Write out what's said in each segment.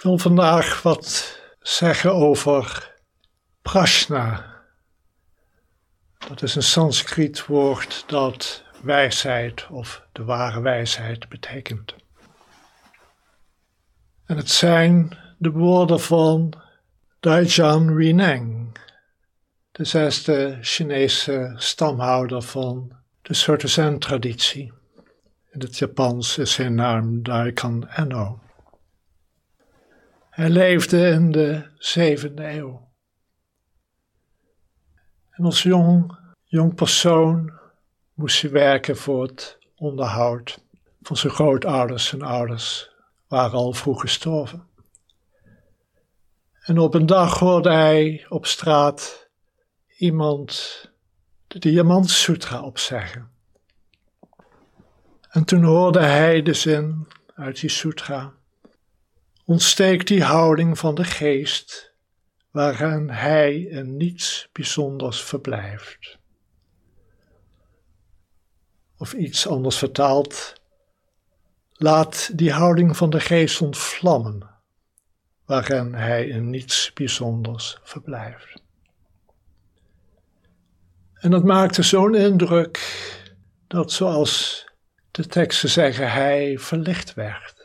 Ik wil vandaag wat zeggen over prashna. Dat is een Sanskriet woord dat wijsheid of de ware wijsheid betekent. En het zijn de woorden van Daijan Rineng, de zesde Chinese stamhouder van de Soto Zen-traditie. In het Japans is zijn naam Daikan Enno. Hij leefde in de zevende eeuw. En als jong, persoon moest hij werken voor het onderhoud van zijn grootouders en ouders, waren al vroeg gestorven. En op een dag hoorde hij op straat iemand de Diamant Sutra opzeggen. En toen hoorde hij de zin uit die sutra ontsteekt die houding van de geest, waarin hij in niets bijzonders verblijft. Of iets anders vertaald, laat die houding van de geest ontvlammen, waarin hij in niets bijzonders verblijft. En dat maakte zo'n indruk dat, zoals de teksten zeggen, hij verlicht werd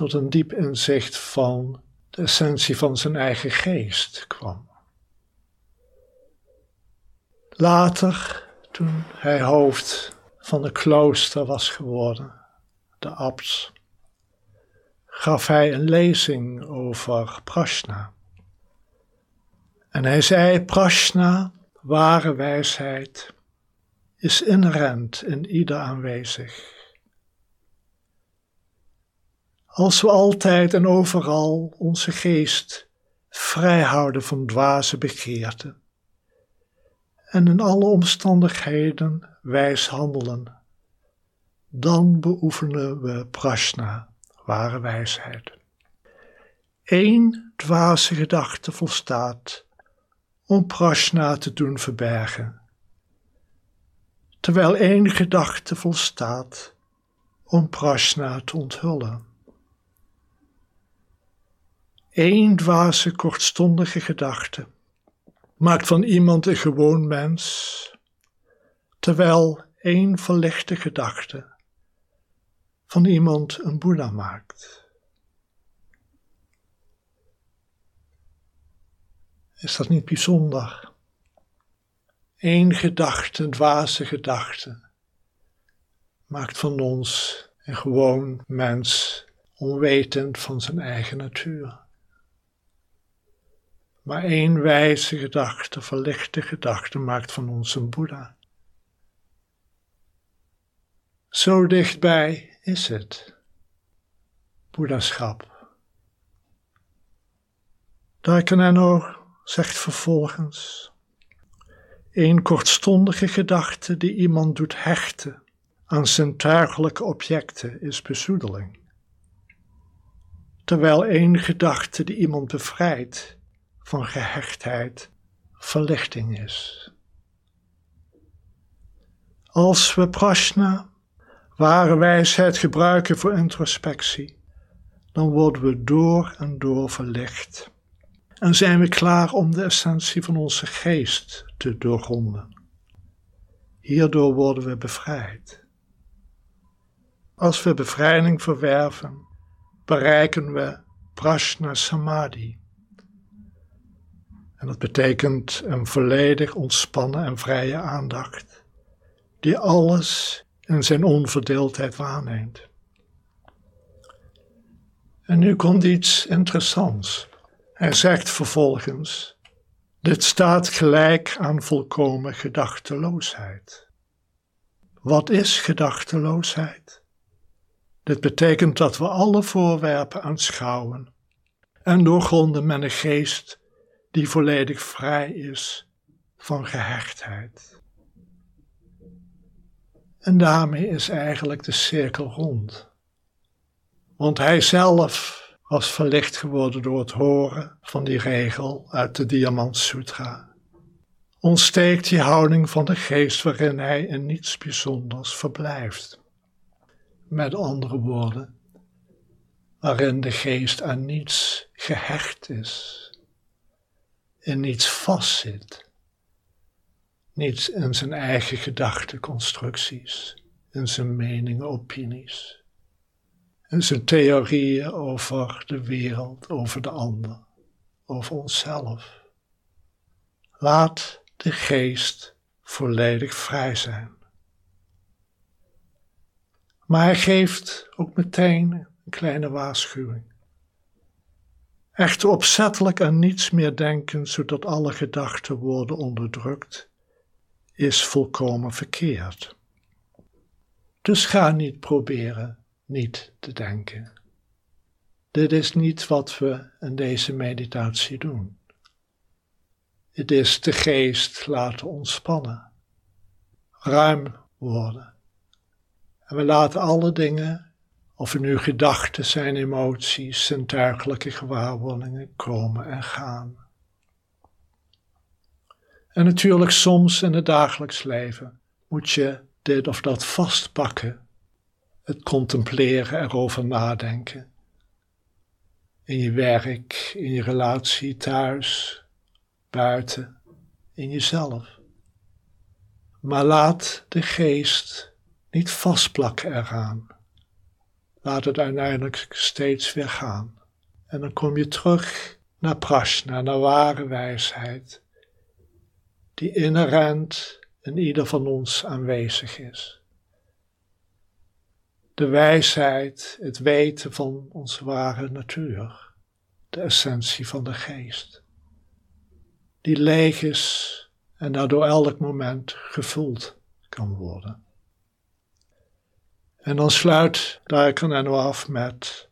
tot een diep inzicht van de essentie van zijn eigen geest kwam. Later, toen hij hoofd van het klooster was geworden, de abt, gaf hij een lezing over Prashna. En hij zei: Prashna, ware wijsheid, is inherent in ieder aanwezig. Als we altijd en overal onze geest vrijhouden van dwaze begeerten en in alle omstandigheden wijs handelen, dan beoefenen we prashna, ware wijsheid. Eén dwaze gedachte volstaat om prashna te doen verbergen, terwijl één gedachte volstaat om prashna te onthullen. Eén dwaze, kortstondige gedachte maakt van iemand een gewoon mens, terwijl één verlichte gedachte van iemand een Boeddha maakt. Is dat niet bijzonder? Eén gedachte, een dwaze gedachte, maakt van ons een gewoon mens, onwetend van zijn eigen natuur. Maar één wijze gedachte, verlichte gedachte, maakt van ons een Boeddha. Zo dichtbij is het, Boeddhaschap. Daikaneno zegt vervolgens, een kortstondige gedachte die iemand doet hechten aan zintuigelijke objecten is bezoedeling. Terwijl één gedachte die iemand bevrijdt van gehechtheid verlichting is. Als we prashna, ware wijsheid, gebruiken voor introspectie, dan worden we door en door verlicht en zijn we klaar om de essentie van onze geest te doorgronden. Hierdoor worden we bevrijd. Als we bevrijding verwerven, bereiken we prashna samadhi, en dat betekent een volledig ontspannen en vrije aandacht, die alles in zijn onverdeeldheid waarneemt. En nu komt iets interessants. Hij zegt vervolgens: Dit staat gelijk aan volkomen gedachteloosheid. Wat is gedachteloosheid? Dit betekent dat we alle voorwerpen aanschouwen en doorgronden met een geest die volledig vrij is van gehechtheid. En daarmee is eigenlijk de cirkel rond. Want hij zelf was verlicht geworden door het horen van die regel uit de Diamant Sutra. Ontsteekt die houding van de geest waarin hij in niets bijzonders verblijft. Met andere woorden, waarin de geest aan niets gehecht is, in niets vastzit, niets in zijn eigen gedachteconstructies, in zijn meningen, opinies, in zijn theorieën over de wereld, over de ander, over onszelf. Laat de geest volledig vrij zijn. Maar hij geeft ook meteen een kleine waarschuwing. Echter opzettelijk aan niets meer denken, zodat alle gedachten worden onderdrukt, is volkomen verkeerd. Dus ga niet proberen niet te denken. Dit is niet wat we in deze meditatie doen. Het is de geest laten ontspannen, ruim worden. En we laten alle dingen, of er nu gedachten zijn, emoties, zintuigelijke gewaarwordingen, komen en gaan. En natuurlijk soms in het dagelijks leven moet je dit of dat vastpakken, het contempleren, erover nadenken. In je werk, in je relatie thuis, buiten, in jezelf. Maar laat de geest niet vastplakken eraan. Laat het uiteindelijk steeds weer gaan. En dan kom je terug naar prashna, naar ware wijsheid, die inherent in ieder van ons aanwezig is. De wijsheid, het weten van onze ware natuur, de essentie van de geest die leeg is en daardoor elk moment gevuld kan worden. En dan sluit Daikanen af met: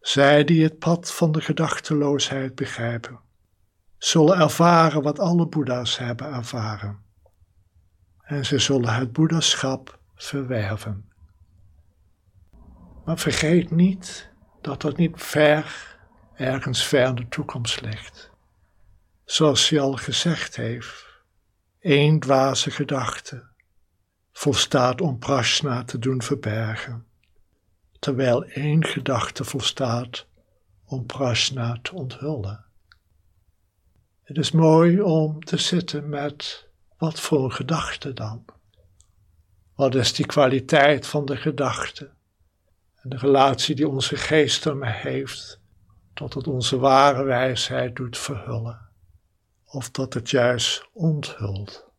Zij die het pad van de gedachteloosheid begrijpen, zullen ervaren wat alle Boeddha's hebben ervaren. En ze zullen het Boeddhaschap verwerven. Maar vergeet niet dat dat niet ver, ergens ver in de toekomst ligt zoals hij al gezegd heeft, één dwaze gedachte volstaat om prashna te doen verbergen, terwijl één gedachte volstaat om prashna te onthullen. Het is mooi om te zitten met wat voor gedachte dan? Wat is die kwaliteit van de gedachte en de relatie die onze geest ermee heeft, tot het onze ware wijsheid doet verhullen? of dat het juist onthult.